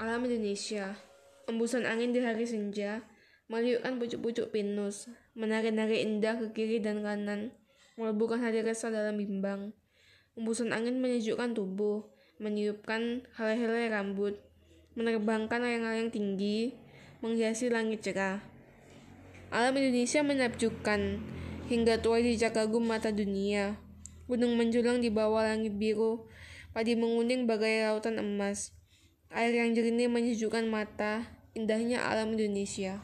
Alam Indonesia Embusan angin di hari senja Meliukkan pucuk-pucuk pinus Menari-nari indah ke kiri dan kanan Meleburkan hati resah dalam bimbang. Embusan angin menyejukkan tubuh Meniupkan helai-helai rambut Menerbangkan layang-layang tinggi Menghiasi langit cerah. Alam Indonesia menakjubkan Hingga tua di kagum mata dunia. Gunung menjulang di bawah langit biru Padi menguning bagai lautan emas Air yang jernih menyejukkan mata, indahnya alam Indonesia.